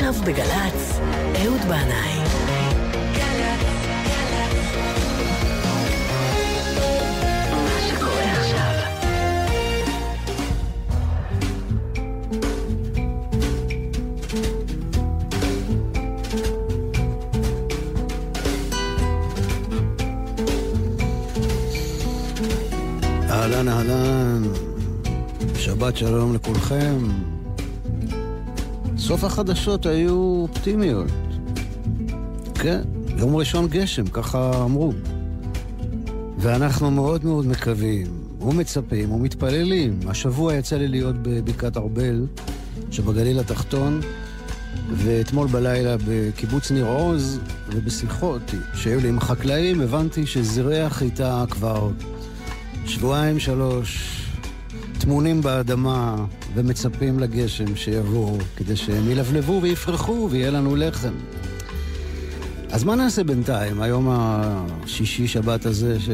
עכשיו בגל"צ, אהוד בנאי. אהלן אהלן, שבת שלום לכולכם. סוף החדשות היו אופטימיות. כן, יום ראשון גשם, ככה אמרו. ואנחנו מאוד מאוד מקווים, ומצפים ומתפללים. השבוע יצא לי להיות בבקעת ארבל שבגליל התחתון, ואתמול בלילה בקיבוץ ניר עוז, ובשיחות שהיו לי עם חקלאים, הבנתי שזרעי החיטה כבר שבועיים, שלוש, טמונים באדמה ומצפים לגשם שיבואו כדי שהם ילבלבו ויפרחו ויהיה לנו לחם. אז מה נעשה בינתיים, היום השישי שבת הזה, ש...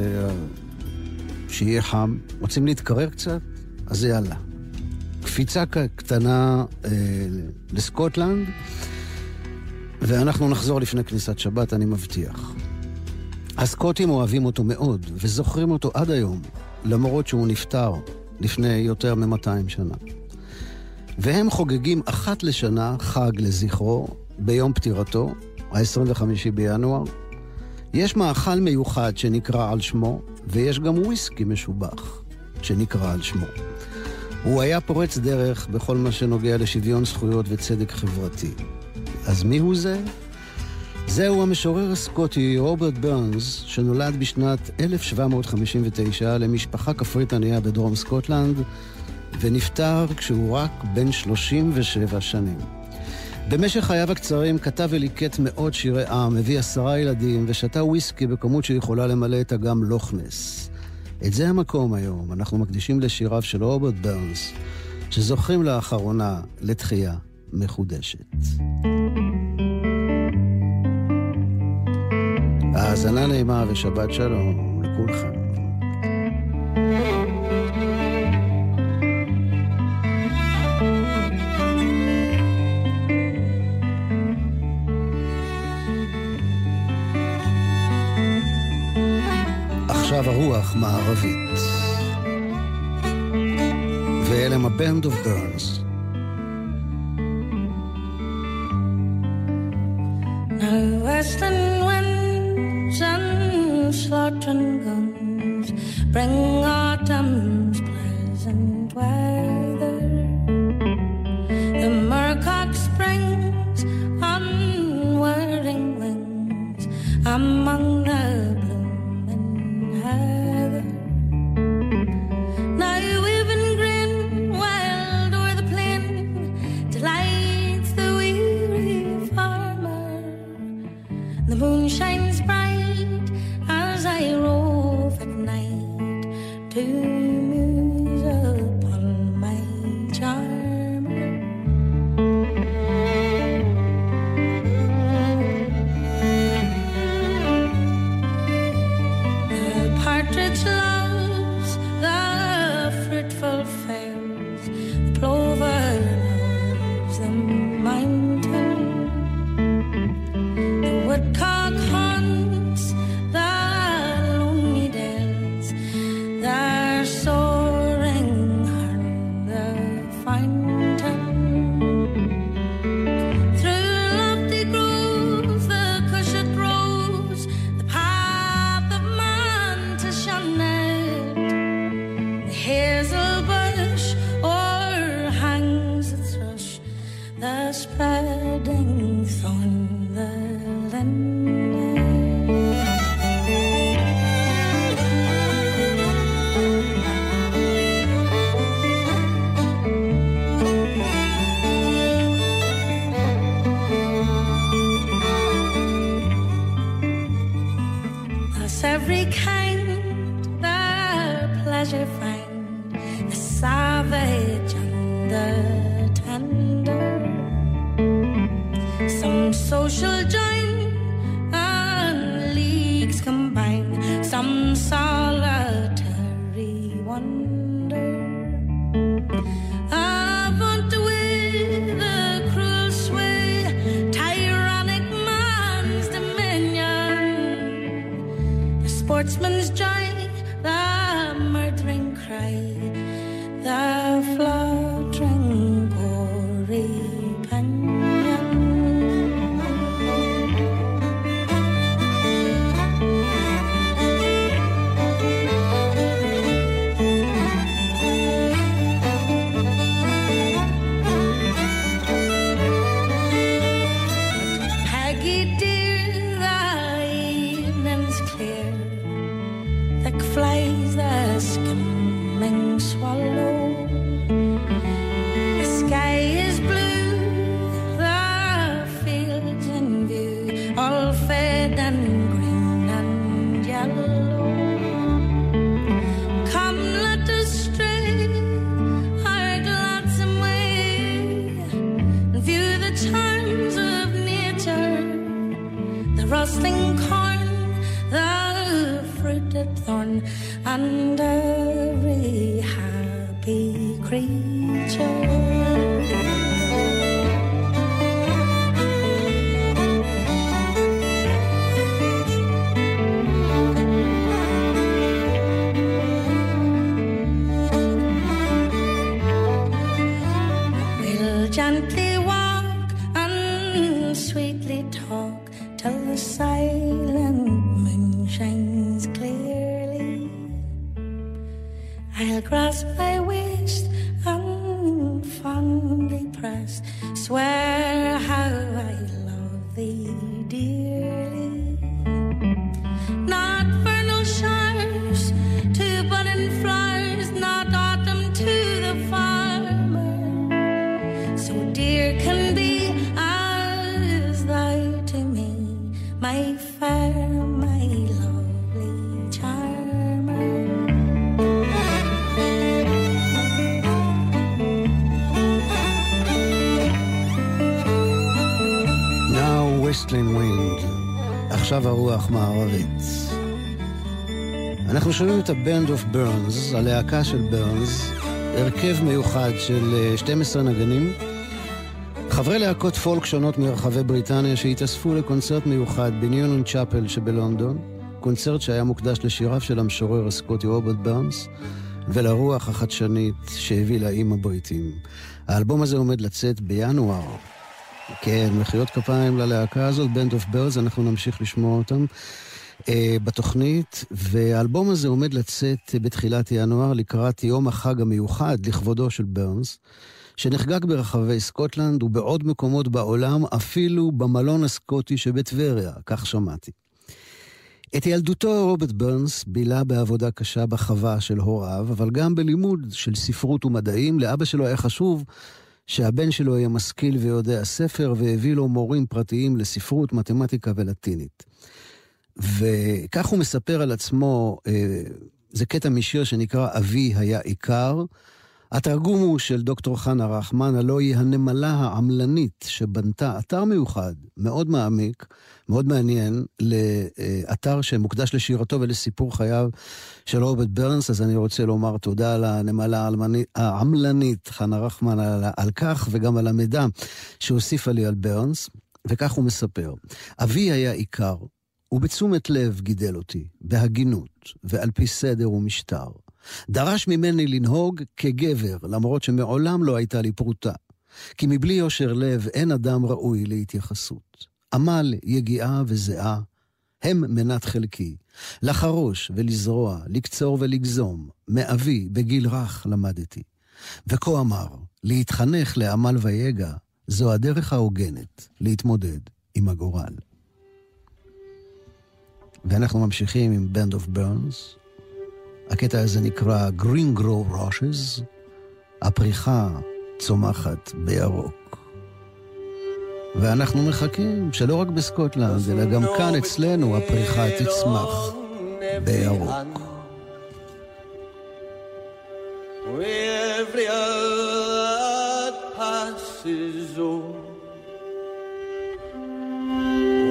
שיהיה חם? רוצים להתקרר קצת? אז יאללה. קפיצה קטנה אה, לסקוטלנד, ואנחנו נחזור לפני כניסת שבת, אני מבטיח. הסקוטים אוהבים אותו מאוד, וזוכרים אותו עד היום, למרות שהוא נפטר לפני יותר מ-200 שנה. והם חוגגים אחת לשנה חג לזכרו, ביום פטירתו, ה-25 בינואר. יש מאכל מיוחד שנקרא על שמו, ויש גם וויסקי משובח שנקרא על שמו. הוא היה פורץ דרך בכל מה שנוגע לשוויון זכויות וצדק חברתי. אז מי הוא זה? זהו המשורר הסקוטי רוברט ברנס, שנולד בשנת 1759 למשפחה כפרית ענייה בדרום סקוטלנד, ונפטר כשהוא רק בן 37 שנים. במשך חייו הקצרים כתב וליקט מאות שירי עם, הביא עשרה ילדים ושתה וויסקי בכמות שיכולה למלא את אגם לוך נס. את זה המקום היום, אנחנו מקדישים לשיריו של רוברט ברנס, שזוכים לאחרונה לתחייה מחודשת. האזנה נעימה ושבת שלום לכולכם. עכשיו הרוח מערבית. ואלה הם ה-Band of western guns bring autumn's pleasant weather. עכשיו הרוח מערבית. אנחנו שומעים את ה-Band of Burns, הלהקה של ברנס, הרכב מיוחד של אה, 12 נגנים, חברי להקות פולק שונות מרחבי בריטניה שהתאספו לקונצרט מיוחד בניונון צ'אפל שבלונדון, קונצרט שהיה מוקדש לשיריו של המשורר הסקוטי רוברט ברנס ולרוח החדשנית שהביא לאיים הבריטים. האלבום הזה עומד לצאת בינואר. כן, מחיאות כפיים ללהקה הזאת, Band of Birds, אנחנו נמשיך לשמוע אותם uh, בתוכנית, והאלבום הזה עומד לצאת בתחילת ינואר לקראת יום החג המיוחד לכבודו של ברנס, שנחגג ברחבי סקוטלנד ובעוד מקומות בעולם, אפילו במלון הסקוטי שבטבריה, כך שמעתי. את ילדותו רוברט ברנס בילה בעבודה קשה בחווה של הוריו, אבל גם בלימוד של ספרות ומדעים. לאבא שלו היה חשוב שהבן שלו יהיה משכיל ויודע ספר, והביא לו מורים פרטיים לספרות, מתמטיקה ולטינית. וכך הוא מספר על עצמו, אה, זה קטע משיר שנקרא "אבי היה עיקר". התרגום הוא של דוקטור חנה רחמן, הלא היא הנמלה העמלנית שבנתה אתר מיוחד, מאוד מעמיק, מאוד מעניין, לאתר שמוקדש לשירתו ולסיפור חייו של רוברט ברנס, אז אני רוצה לומר תודה העמלנית, העמלנית חנה רחמן על, על כך, וגם על המידע שהוסיפה לי על ברנס, וכך הוא מספר. אבי היה עיקר, ובתשומת לב גידל אותי, בהגינות ועל פי סדר ומשטר. דרש ממני לנהוג כגבר, למרות שמעולם לא הייתה לי פרוטה. כי מבלי יושר לב אין אדם ראוי להתייחסות. עמל, יגיעה וזיעה, הם מנת חלקי. לחרוש ולזרוע, לקצור ולגזום, מאבי בגיל רך למדתי. וכה אמר, להתחנך לעמל ויגע, זו הדרך ההוגנת להתמודד עם הגורל. ואנחנו ממשיכים עם Band of Burns. הקטע הזה נקרא Green Grow Rushes, הפריחה צומחת בירוק. ואנחנו מחכים שלא רק בסקוטלנד, אלא גם כאן אצלנו הפריחה תצמח בירוק. Every hour that passes on,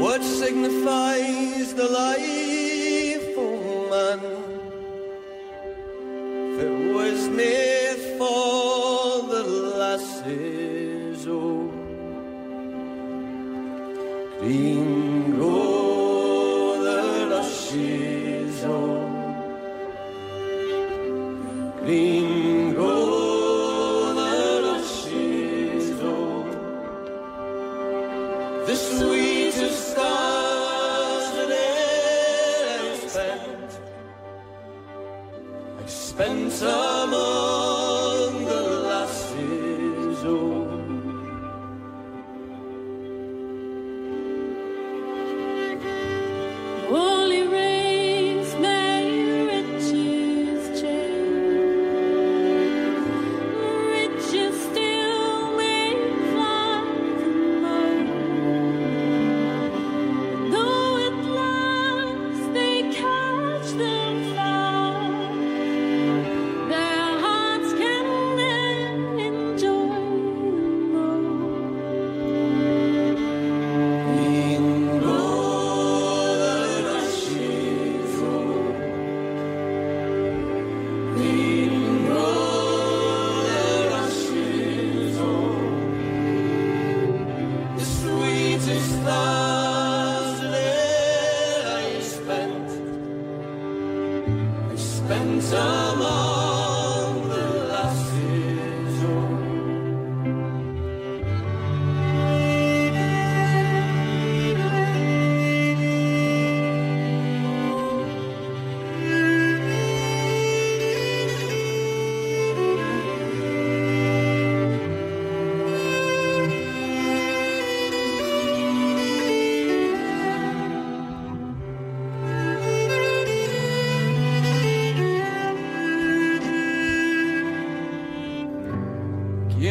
what signifies the life me for the lasses, oh, green.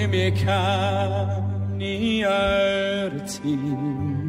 mekani arti team.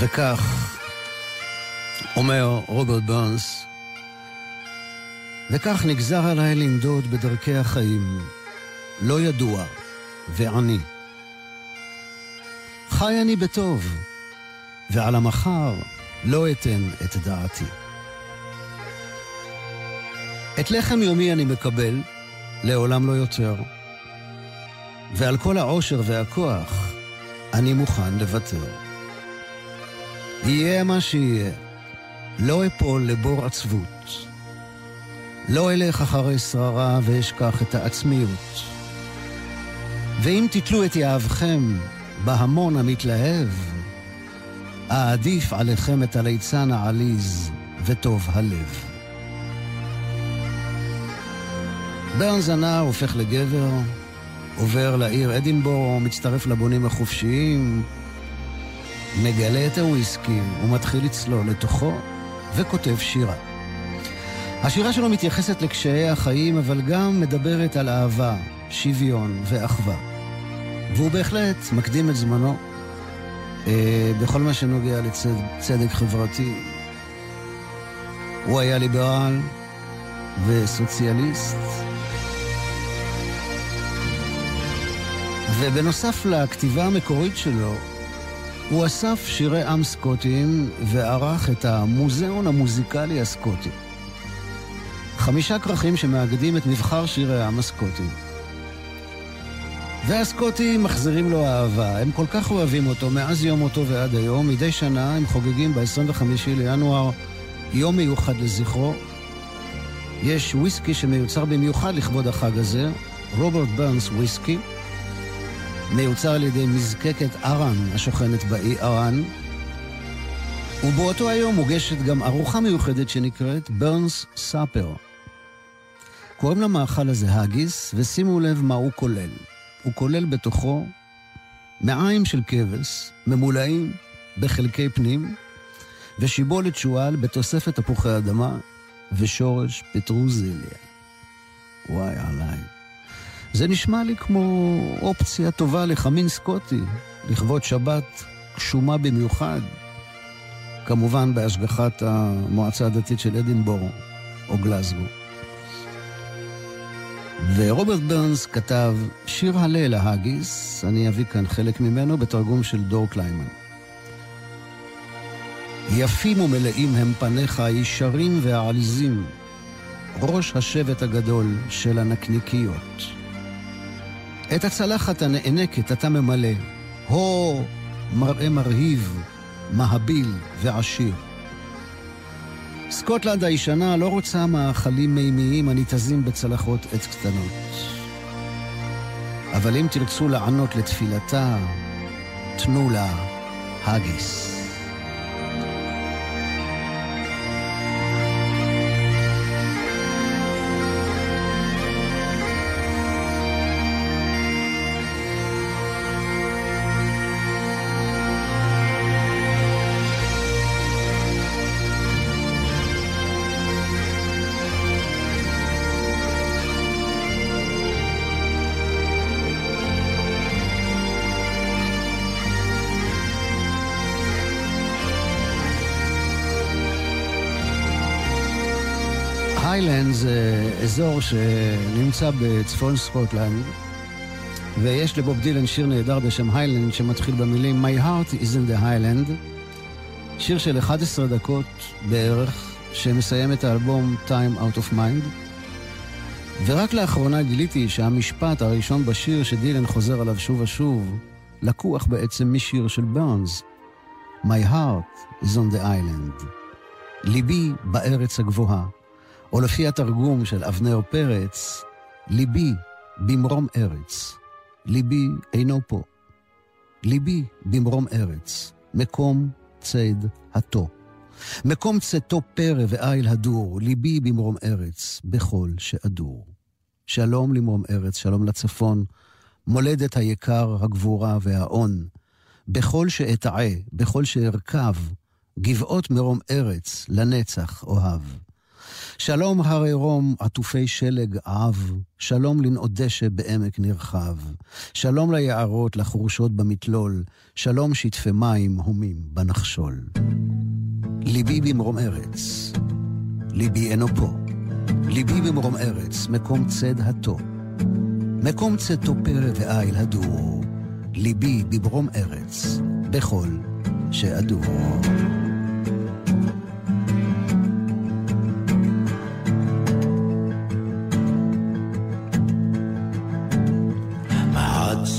וכך, אומר רוברט ברנס, וכך נגזר עליי לנדוד בדרכי החיים, לא ידוע ועני. חי אני בטוב, ועל המחר לא אתן את דעתי. את לחם יומי אני מקבל, לעולם לא יותר. ועל כל העושר והכוח אני מוכן לוותר. יהיה מה שיהיה, לא אפול לבור עצבות. לא אלך אחרי שררה ואשכח את העצמיות. ואם תתלו את יהבכם בהמון המתלהב, אעדיף עליכם את הליצן העליז וטוב הלב. ברנס הנער הופך לגבר, עובר לעיר אדינבורו, מצטרף לבונים החופשיים, מגלה את הוויסקי ומתחיל לצלול לתוכו וכותב שירה. השירה שלו מתייחסת לקשיי החיים, אבל גם מדברת על אהבה, שוויון ואחווה. והוא בהחלט מקדים את זמנו. אה, בכל מה שנוגע לצדק חברתי. הוא היה ליברל וסוציאליסט. ובנוסף לכתיבה המקורית שלו, הוא אסף שירי עם סקוטיים וערך את המוזיאון המוזיקלי הסקוטי. חמישה כרכים שמאגדים את מבחר שירי העם הסקוטי. והסקוטים מחזירים לו אהבה, הם כל כך אוהבים אותו מאז יום מותו ועד היום, מדי שנה הם חוגגים ב-25 לינואר יום מיוחד לזכרו. יש וויסקי שמיוצר במיוחד לכבוד החג הזה, רוברט ברנס וויסקי, מיוצר על ידי מזקקת ארן השוכנת באי ארן, ובאותו היום מוגשת גם ארוחה מיוחדת שנקראת Burns Supper. קוראים למאכל הזה האגיס, ושימו לב מה הוא כולל. הוא כולל בתוכו מעיים של כבש, ממולאים בחלקי פנים, ושיבולת שועל בתוספת תפוחי אדמה ושורש פטרוזיליה. וואי עליי. זה נשמע לי כמו אופציה טובה לחמין סקוטי, לכבוד שבת גשומה במיוחד, כמובן בהשגחת המועצה הדתית של אדינבורו או גלזגו. ורוברט ברנס כתב שיר הלל ההאגיס, אני אביא כאן חלק ממנו בתרגום של דור קליימן. יפים ומלאים הם פניך, ישרים ועליזים, ראש השבט הגדול של הנקניקיות. את הצלחת הנאנקת אתה ממלא, הו מראה מרהיב, מהביל ועשיר. סקוטלנד הישנה לא רוצה מאכלים מימיים הניתזים בצלחות עץ קטנות. אבל אם תרצו לענות לתפילתה, תנו לה האגיס. היילנדס זה אזור שנמצא בצפון סקוטלנד, ויש לבוב דילן שיר נהדר בשם Highlands שמתחיל במילים My heart is in the Highlands, שיר של 11 דקות בערך, שמסיים את האלבום Time Out of Mind. ורק לאחרונה גיליתי שהמשפט הראשון בשיר שדילן חוזר עליו שוב ושוב, לקוח בעצם משיר של ברנס. My heart's in the Highlands. ליבי בארץ הגבוהה. או לפי התרגום של אבנר פרץ, ליבי במרום ארץ, ליבי אינו פה. ליבי במרום ארץ, מקום ציד התו. מקום צאתו פרא ואיל הדור, ליבי במרום ארץ, בכל שאדור. שלום למרום ארץ, שלום לצפון, מולדת היקר, הגבורה והאון. בכל שאתעה, בכל שארכב, גבעות מרום ארץ, לנצח אוהב. שלום הרי רום עטופי שלג עב, שלום לנאות דשא בעמק נרחב, שלום ליערות לחורשות במתלול, שלום שטפי מים הומים בנחשול. ליבי במרום ארץ, ליבי אינו פה, ליבי במרום ארץ, מקום צד התו, מקום צאתו פרא ואיל הדור, ליבי במרום ארץ, בכל שאדור.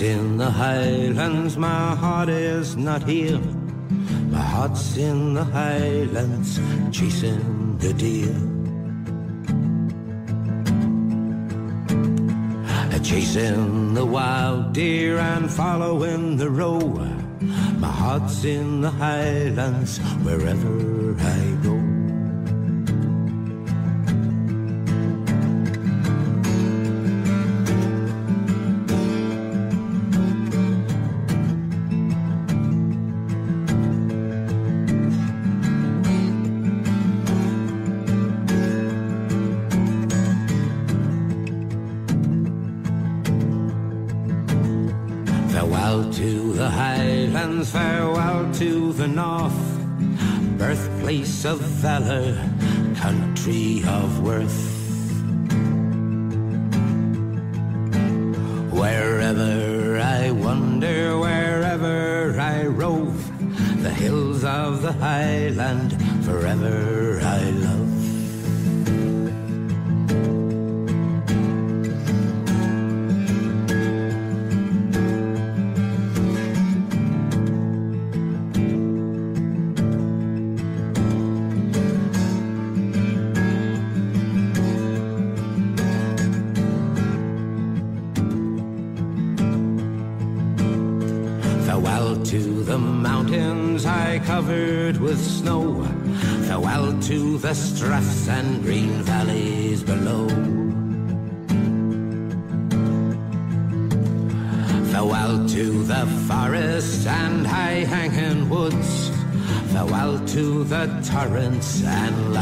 In the highlands, my heart is not here. My heart's in the highlands, chasing the deer. Chasing the wild deer and following the roe. My heart's in the highlands, wherever I go. Birthplace of valor, country of worth. The straths and green valleys below. Farewell to the forests and high hanging woods. Farewell to the torrents and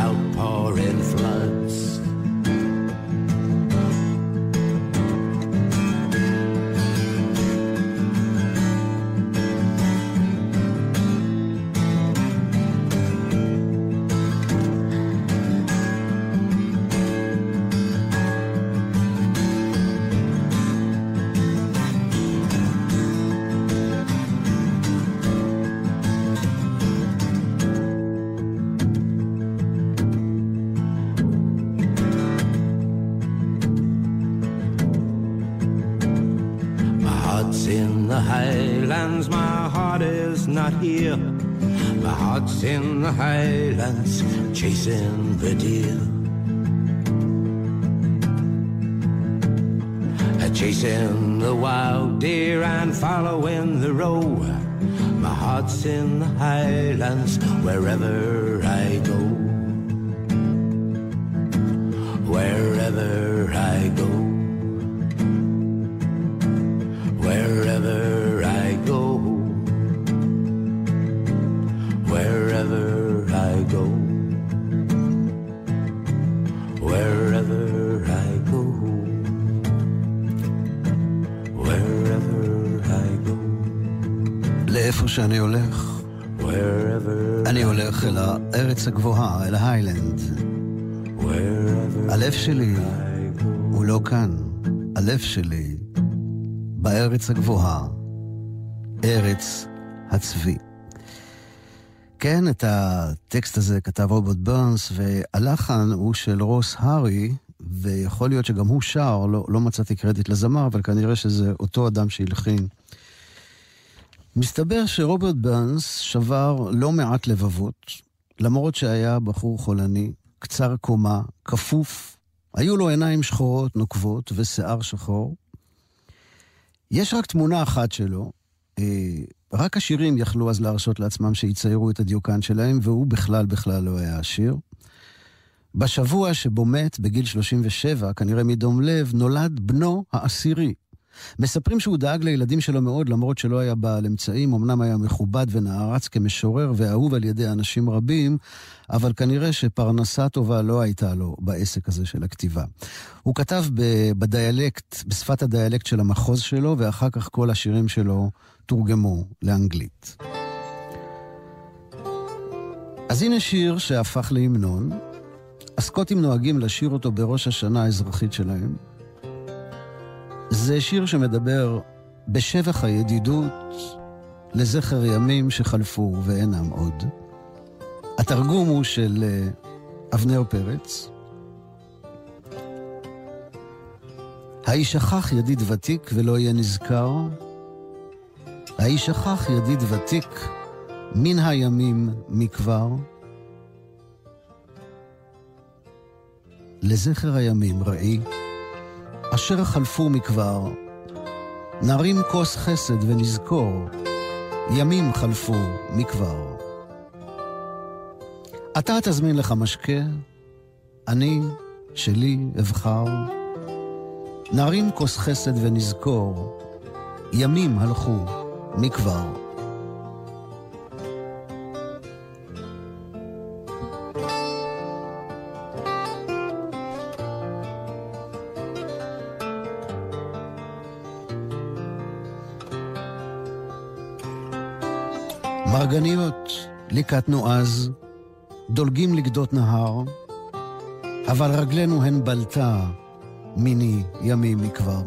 My heart's in the highlands, chasing the deer. Uh, Chasing the wild deer and following the roe. My heart's in the highlands, wherever שאני הולך, אני הולך אל הארץ הגבוהה, אל ההיילנד. הלב שלי. הוא לא כאן, הלב שלי בארץ הגבוהה, ארץ הצבי. כן, את הטקסט הזה כתב רוברט ברנס, והלחן הוא של רוס הארי, ויכול להיות שגם הוא שר, לא, לא מצאתי קרדיט לזמר, אבל כנראה שזה אותו אדם שהלחין. מסתבר שרוברט ברנס שבר לא מעט לבבות, למרות שהיה בחור חולני, קצר קומה, כפוף, היו לו עיניים שחורות נוקבות ושיער שחור. יש רק תמונה אחת שלו, אה, רק השירים יכלו אז להרשות לעצמם שיציירו את הדיוקן שלהם, והוא בכלל בכלל לא היה עשיר. בשבוע שבו מת, בגיל 37, כנראה מדום לב, נולד בנו העשירי. מספרים שהוא דאג לילדים שלו מאוד, למרות שלא היה בעל אמצעים, אמנם היה מכובד ונערץ כמשורר ואהוב על ידי אנשים רבים, אבל כנראה שפרנסה טובה לא הייתה לו בעסק הזה של הכתיבה. הוא כתב בדיאלקט, בשפת הדיאלקט של המחוז שלו, ואחר כך כל השירים שלו תורגמו לאנגלית. אז הנה שיר שהפך להמנון. הסקוטים נוהגים לשיר אותו בראש השנה האזרחית שלהם. זה שיר שמדבר בשבח הידידות לזכר ימים שחלפו ואינם עוד. התרגום הוא של אה, אבנר פרץ. הישכח ידיד ותיק ולא יהיה נזכר? הישכח ידיד ותיק מן הימים מכבר? לזכר הימים ראי, אשר חלפו מכבר, נרים כוס חסד ונזכור, ימים חלפו מכבר. אתה תזמין לך משקה, אני, שלי, אבחר. נרים כוס חסד ונזכור, ימים הלכו מכבר. ליקטנו אז, דולגים לגדות נהר, אבל רגלינו הן בלטה מיני ימים מכבר.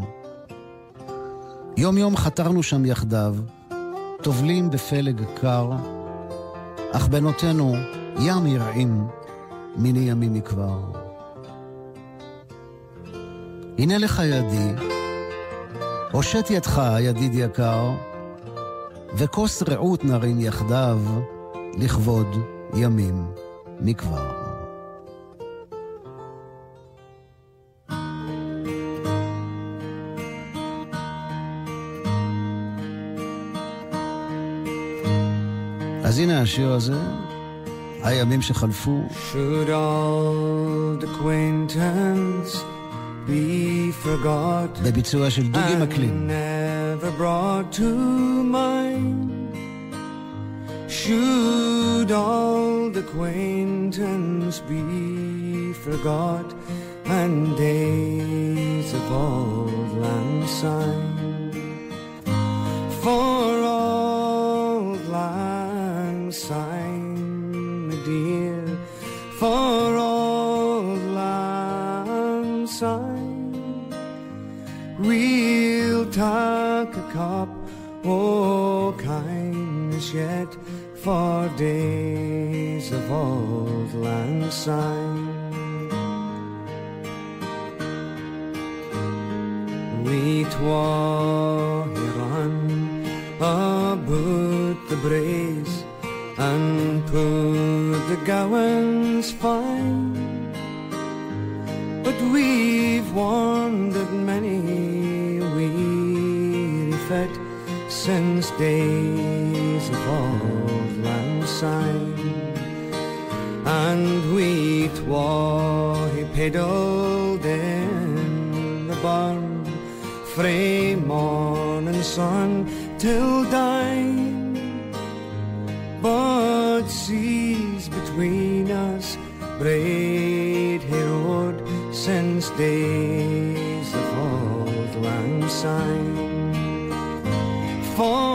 יום יום חתרנו שם יחדיו, טובלים בפלג קר, אך בנותינו ים ירעים מיני ימים מכבר. הנה לך ידי, הושט ידך, ידיד יקר, וכוס רעות נרים יחדיו לכבוד ימים מכבר. אז הנה השיר הזה, הימים שחלפו. Should old acquaintance be forgot בביצוע של דוגי מקלין. never brought to mind? Should old acquaintance be forgot and days of old lang syne? For old lang syne, my dear, for old lang syne, we'll take a cup, oh yet, for days of old lang syne. We twa on about the braes and put the gowans fine. But we've wandered many a weary fet since old syne. And we twa he pedaled in the barn frae morning sun till dine. But seas between us braid he road since days of old lang syne. For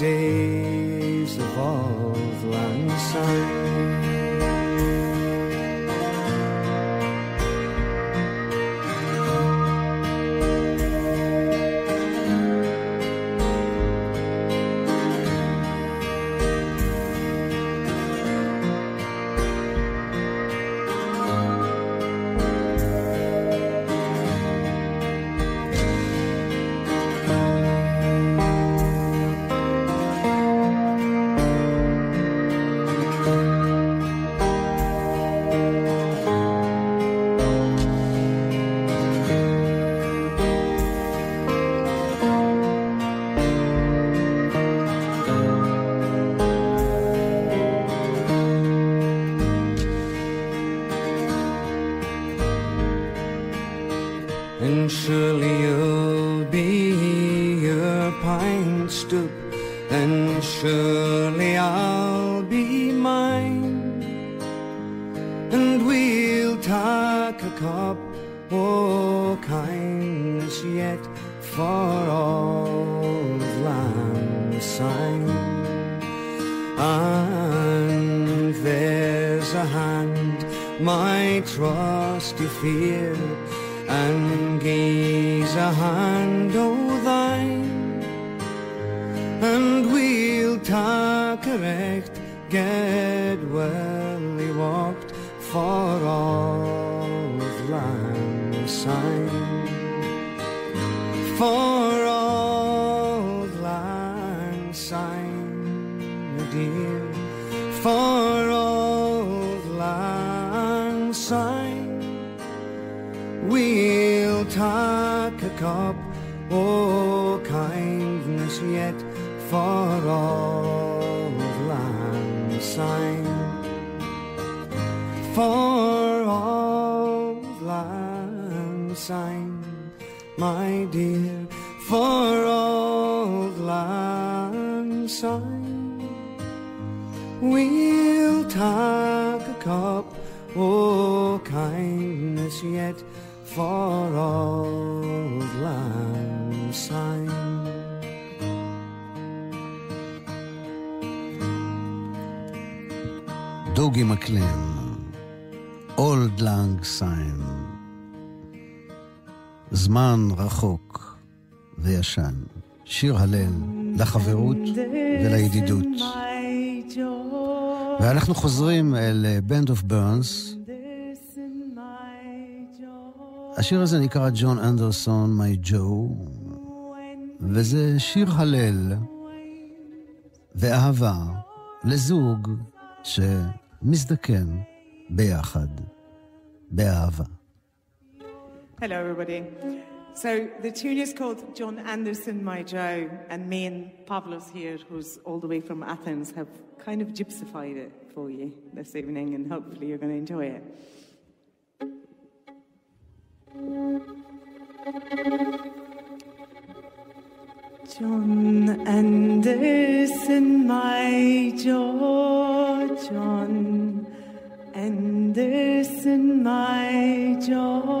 day. We'll take a cup, oh kindness yet, for old lang syne. דוגי מקלן, אולד לנג סיין. זמן רחוק וישן. שיר הלל לחברות ולידידות. ואנחנו חוזרים אל בנד אוף ברנס. השיר הזה נקרא ג'ון אנדרסון, מי ג'ו, וזה שיר הלל ואהבה לזוג שמזדקן ביחד, באהבה. Hello, everybody. So the tune is called John Anderson, My Joe, and me and Pavlos here, who's all the way from Athens, have kind of gypsified it for you this evening, and hopefully you're going to enjoy it. John Anderson, my Joe, John Anderson, my Joe.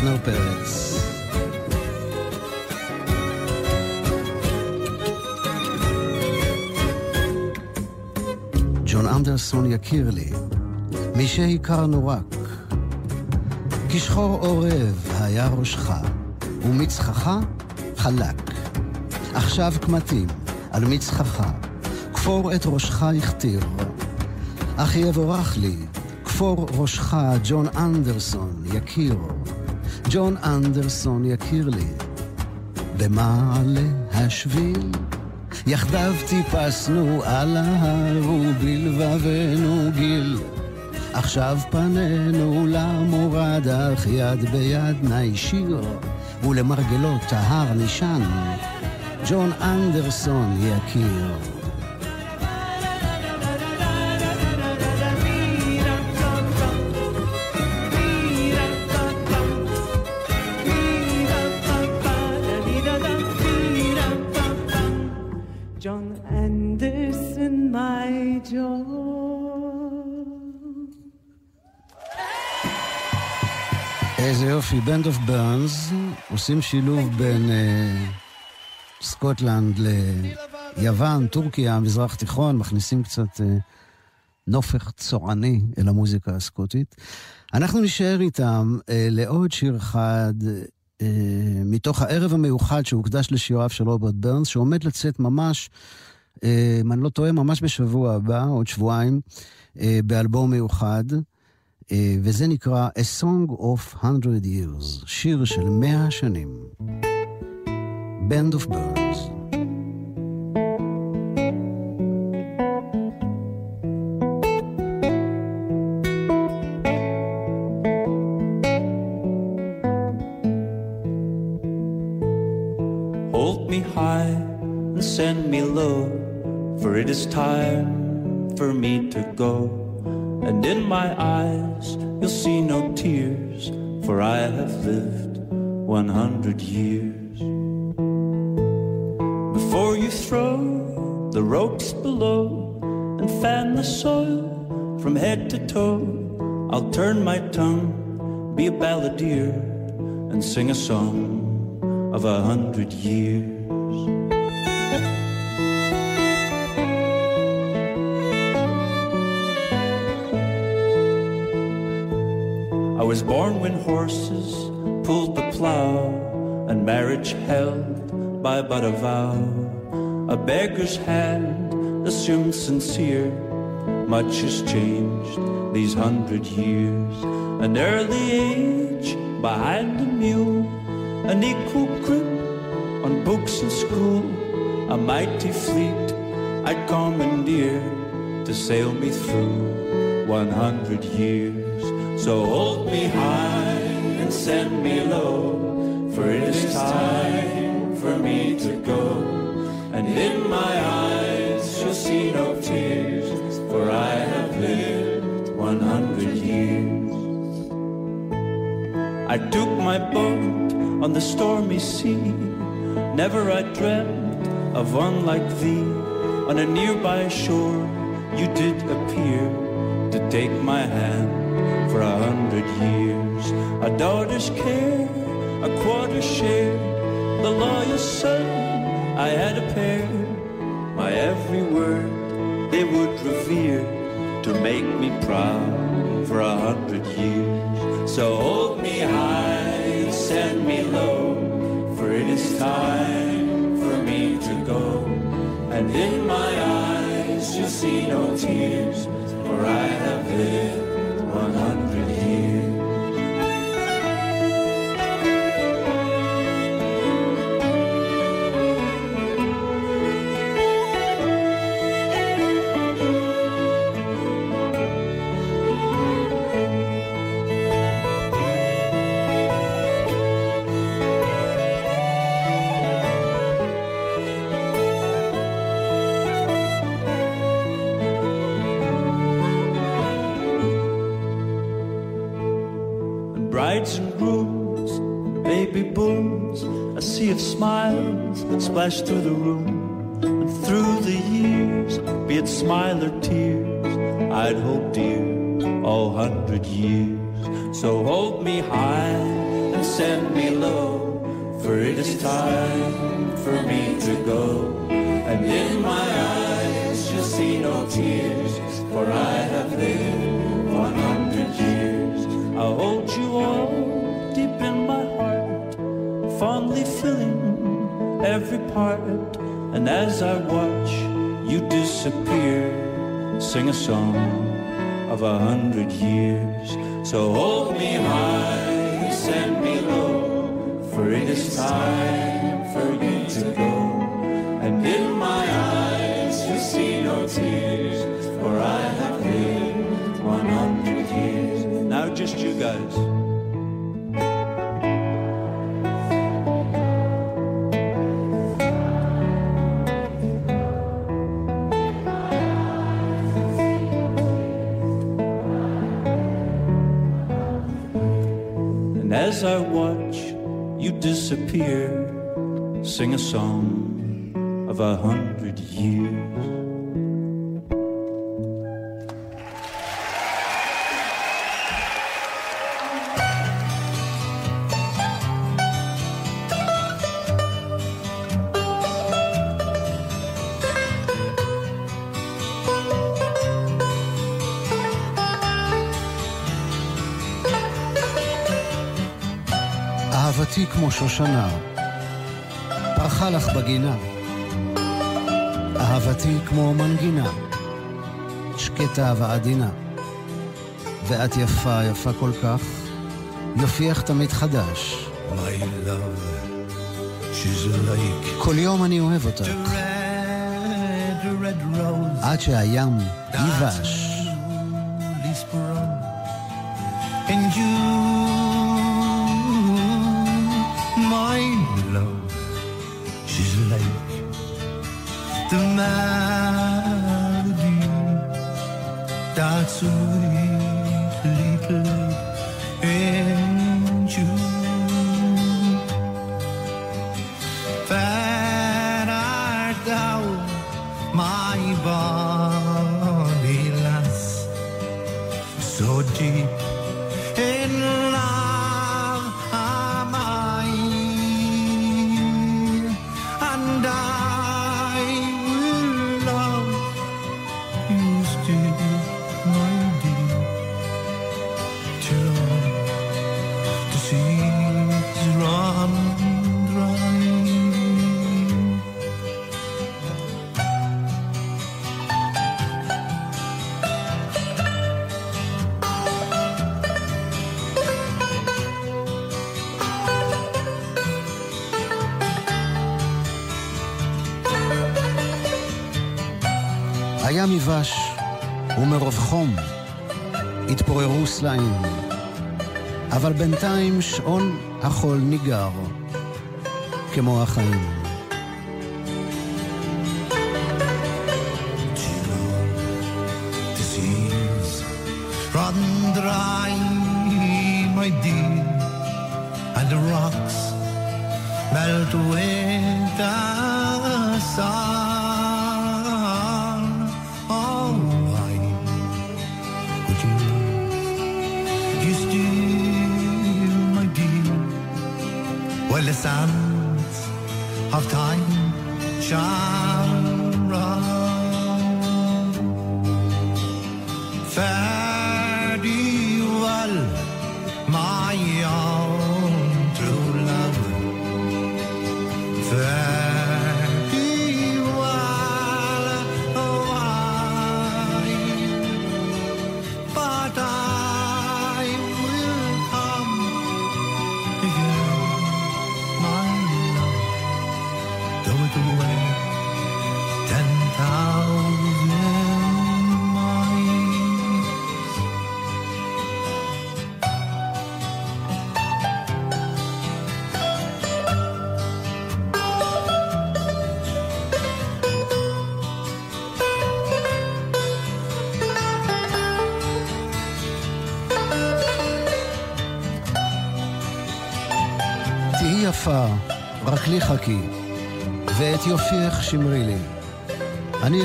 אבנר פרץ. ג'ון אנדרסון יכיר לי, מי שהכרנו רק. כשחור עורב היה ראשך, ומצחך חלק. עכשיו קמטים על מצחך, כפור את ראשך הכתיר. אך יבורך לי, כפור ראשך ג'ון אנדרסון יכיר. ג'ון אנדרסון יכיר לי, במעלה השביל. יחדיו טיפסנו על ההר ובלבבנו גיל. עכשיו פנינו למורד, אך יד ביד נשיר, ולמרגלות ההר נשען, ג'ון אנדרסון יכיר. יופי, בנד אוף ברנס, עושים שילוב בין uh, סקוטלנד ליוון, טורקיה, מזרח תיכון, מכניסים קצת uh, נופך צועני אל המוזיקה הסקוטית. אנחנו נשאר איתם uh, לעוד שיר אחד uh, מתוך הערב המיוחד שהוקדש לשיריו של רוברט ברנס, שעומד לצאת ממש, אם אני לא טועה, ממש בשבוע הבא, עוד שבועיים, uh, באלבום מיוחד. אה, וזה נקרא A Song of 100 Years, שיר של מאה שנים. Band of Birds. Sing a song of a hundred years. I was born when horses pulled the plow and marriage held by but a vow. A beggar's hand assumed sincere. Much has changed these hundred years. An early age behind the mule, an equal grip on books and school, a mighty fleet I'd commandeer to sail me through 100 years. So hold me high and send me low, for it is time for me to go. And in my eyes you'll see no tears, for I have lived 100 years. I took my boat on the stormy sea. Never I dreamt of one like thee. On a nearby shore, you did appear to take my hand for a hundred years. A daughter's care, a quarter share. The lawyer's son, I had a pair. My every word they would revere to make me proud for a hundred years. So hold me high and send me low, for it is time for me to go. And in my eyes you'll see no tears, for I have lived brides and grooms, baby booms, a sea of smiles splash through the room. And through the years, be it smile or tears, I'd hold dear all hundred years. So hold me high and send me low, for it is time for me to go. And in my eyes you'll see no tears, for I have lived every part. And as I watch you disappear, sing a song of a hundred years. So hold me high send me low, for it is time for you to go. As I watch you disappear, sing a song of a hundred years. כמו שושנה, פרחה לך בגינה. אהבתי כמו מנגינה, שקטה ועדינה. ואת יפה, יפה כל כך, יופייך תמיד חדש. My love, she's like כל יום אני אוהב אותך. עד שהים ייבש. And you, בינתיים שעון החול ניגר, כמו החיים. The seas run dry, my dear, and the rocks melt with the sun. I'm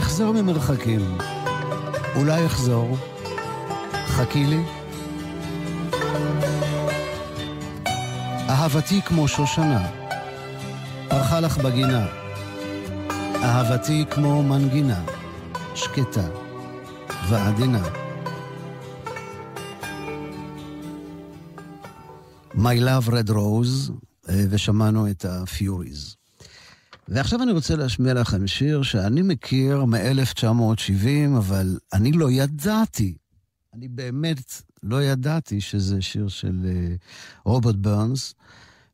אחזור ממרחקים, אולי אחזור, חכי לי. אהבתי כמו שושנה, פרחה לך בגינה. אהבתי כמו מנגינה, שקטה ועדינה. My Love Red Rose, אה, ושמענו את ה-Furies. ועכשיו אני רוצה להשמיע לכם שיר שאני מכיר מ-1970, אבל אני לא ידעתי, אני באמת לא ידעתי שזה שיר של אה, רוברט ברנס,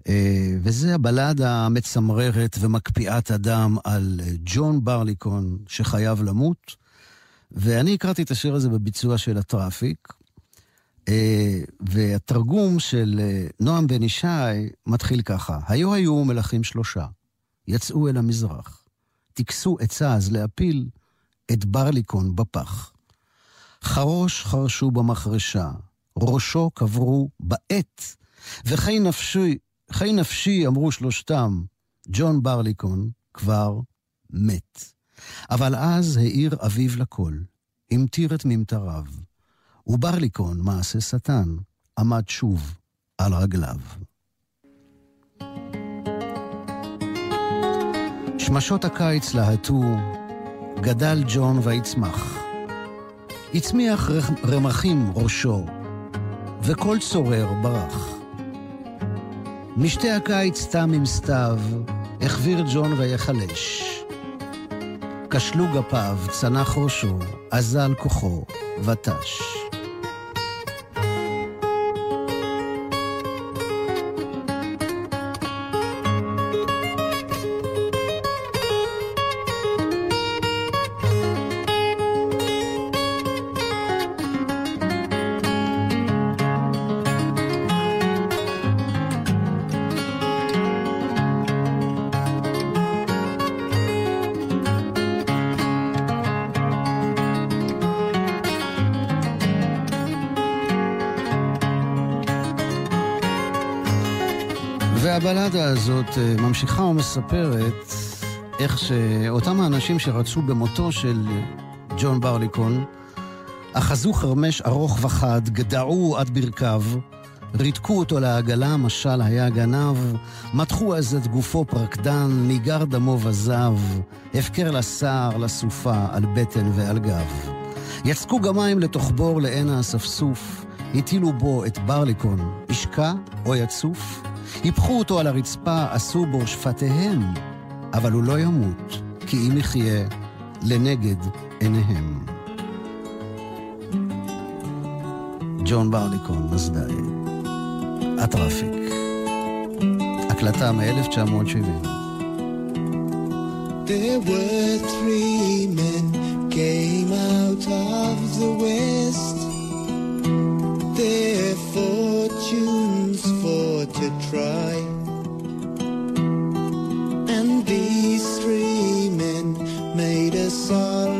אה, וזה הבלדה המצמררת ומקפיאת הדם על אה, ג'ון ברליקון שחייב למות, ואני הכרתי את השיר הזה בביצוע של הטראפיק, אה, והתרגום של אה, נועם בן ישי מתחיל ככה: היו היו מלכים שלושה, יצאו אל המזרח, טיכסו עצה אז להפיל את ברליקון בפח. חרוש חרשו במחרשה, ראשו קברו בעט, וחי נפשי, חי נפשי אמרו שלושתם, ג'ון ברליקון כבר מת. אבל אז האיר אביו לכל, המטיר את ממטריו. וברליקון, מעשה שטן, עמד שוב על רגליו. שמשות הקיץ להטו, גדל ג'ון ויצמח. הצמיח רמחים ראשו, וכל צורר ברח. משתי הקיץ תם עם סתיו, החביר ג'ון ויחלש. כשלו גפיו, צנח ראשו, אזל כוחו, ותש. והבלדה הזאת אה, ממשיכה ומספרת איך שאותם האנשים שרצו במותו של ג'ון ברליקון, אחזו חרמש ארוך וחד, גדעו עד ברכיו, ריתקו אותו לעגלה, משל היה גנב, מתחו אז את גופו פרקדן, ניגר דמו וזב, הפקר לסער, לסופה, על בטן ועל גב. יצקו גם מים לתוך בור לעין האספסוף, הטילו בו את ברליקון, ישקע או יצוף, היפכו אותו על הרצפה, עשו בו שפתיהם, אבל הוא לא ימות, כי אם יחיה לנגד עיניהם. ג'ון ברליקון, מזדאי. הטראפיק. הקלטה מ-1970. There were three men came out of the west. For to try and be streaming. Made a song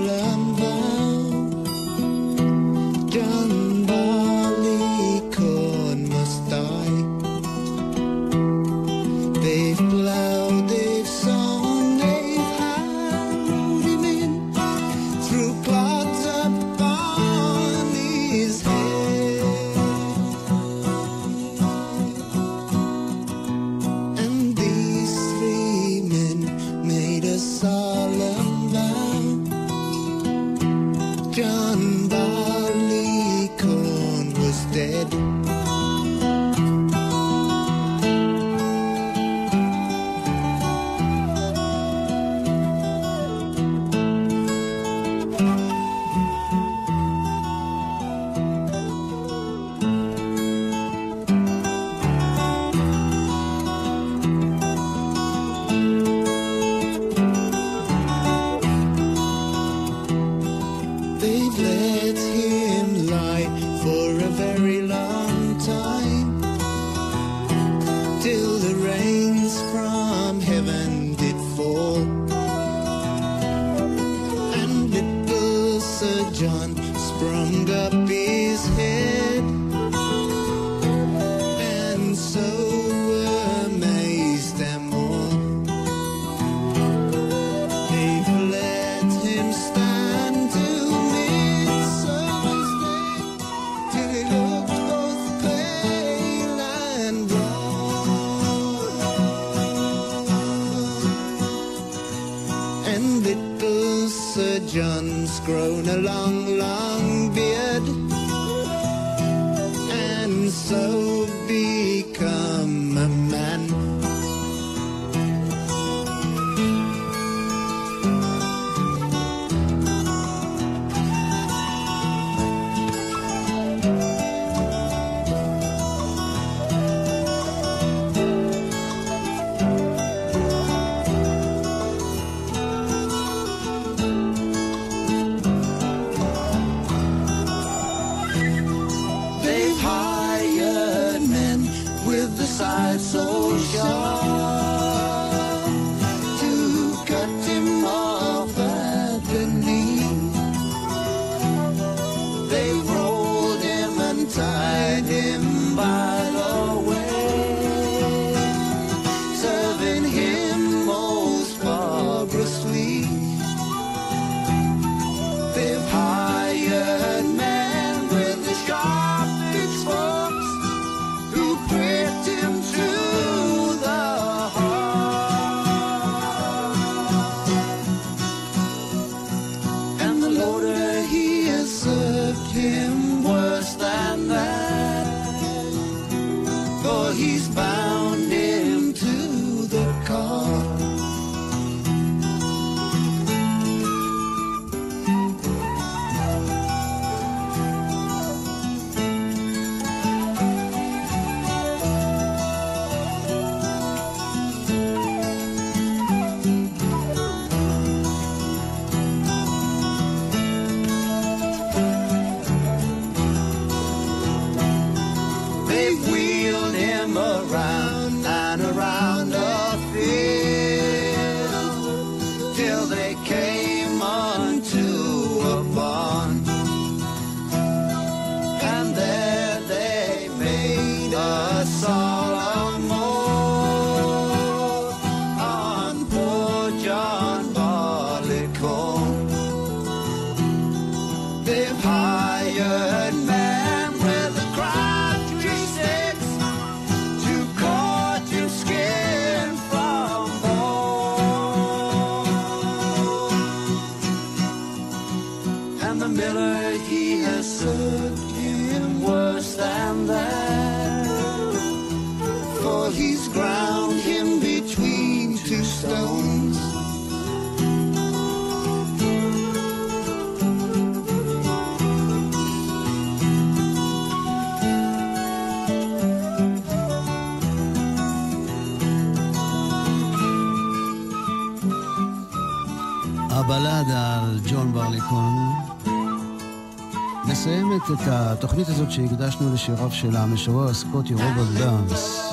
התוכנית הזאת שהקדשנו לשיריו של המשורר הסקוטי רוברט דאנס.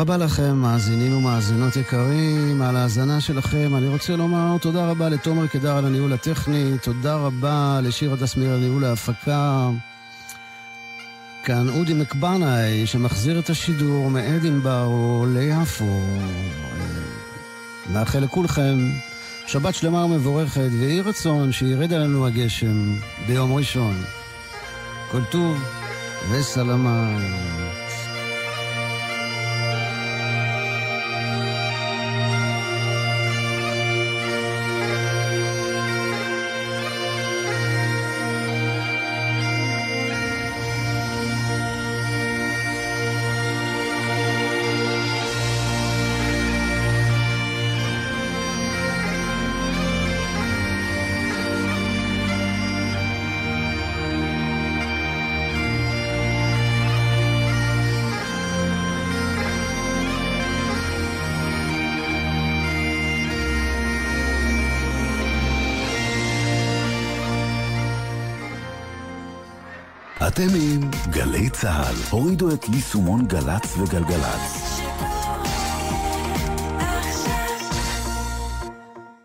רבה לכם, מאזינים ומאזינות יקרים, על ההאזנה שלכם. אני רוצה לומר תודה רבה לתומר קדר על הניהול הטכני, תודה רבה לשיר הדסמיר על ניהול ההפקה. כאן אודי מקבנאי, שמחזיר את השידור מאדינברו ליפו. מאחל לכולכם שבת שלמה ומבורכת, ויהי רצון שירד עלינו הגשם ביום ראשון. כל טוב וסלמה. אתם עם גלי צה"ל. הורידו את יישומון גל"צ וגלגלצ.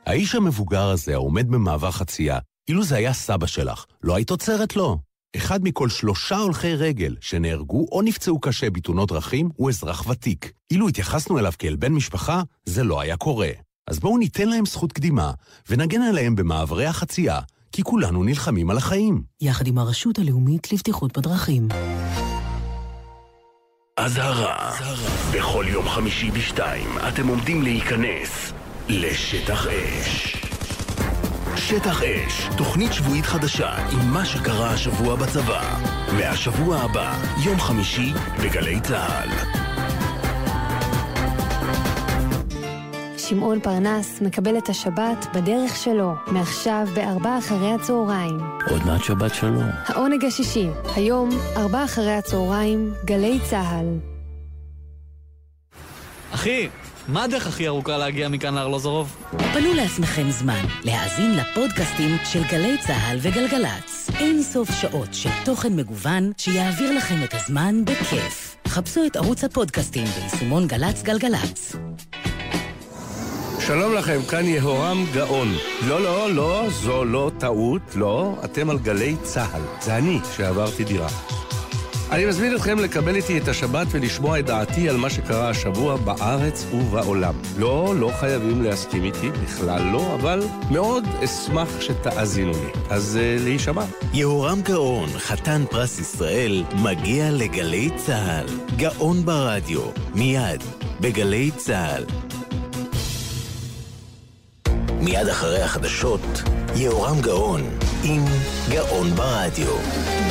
האיש המבוגר הזה העומד במעבר חצייה, אילו זה היה סבא שלך, לא היית עוצרת לו. אחד מכל שלושה הולכי רגל שנהרגו או נפצעו קשה בתאונות דרכים הוא אזרח ותיק. אילו התייחסנו אליו כאל בן משפחה, זה לא היה קורה. אז בואו ניתן להם זכות קדימה, ונגן עליהם במעברי החצייה, כי כולנו נלחמים על החיים. יחד עם הרשות הלאומית לבטיחות בדרכים. אזהרה, בכל יום חמישי בשתיים אתם עומדים להיכנס לשטח אש. שטח אש, תוכנית שבועית חדשה עם מה שקרה השבוע בצבא. מהשבוע הבא, יום חמישי, בגלי צה"ל. שמעון פרנס מקבל את השבת בדרך שלו, מעכשיו בארבע אחרי הצהריים. עוד מעט שבת שלום. העונג השישי, היום, ארבע אחרי הצהריים, גלי צה"ל. אחי, מה הדרך הכי ארוכה להגיע מכאן לארלוזורוב? פנו לעצמכם זמן להאזין לפודקאסטים של גלי צה"ל וגלגלצ. אין סוף שעות של תוכן מגוון שיעביר לכם את הזמן בכיף. חפשו את ערוץ הפודקאסטים ביישומון גל"צ גלגלצ. שלום לכם, כאן יהורם גאון. לא, לא, לא, זו לא טעות, לא, אתם על גלי צה"ל. זה אני שעברתי דירה. אני מזמין אתכם לקבל איתי את השבת ולשמוע את דעתי על מה שקרה השבוע בארץ ובעולם. לא, לא חייבים להסכים איתי, בכלל לא, אבל מאוד אשמח שתאזינו לי. אז uh, להישמע. יהורם גאון, חתן פרס ישראל, מגיע לגלי צה"ל. גאון ברדיו, מיד, בגלי צה"ל. מיד אחרי החדשות, יהורם גאון, עם גאון ברדיו.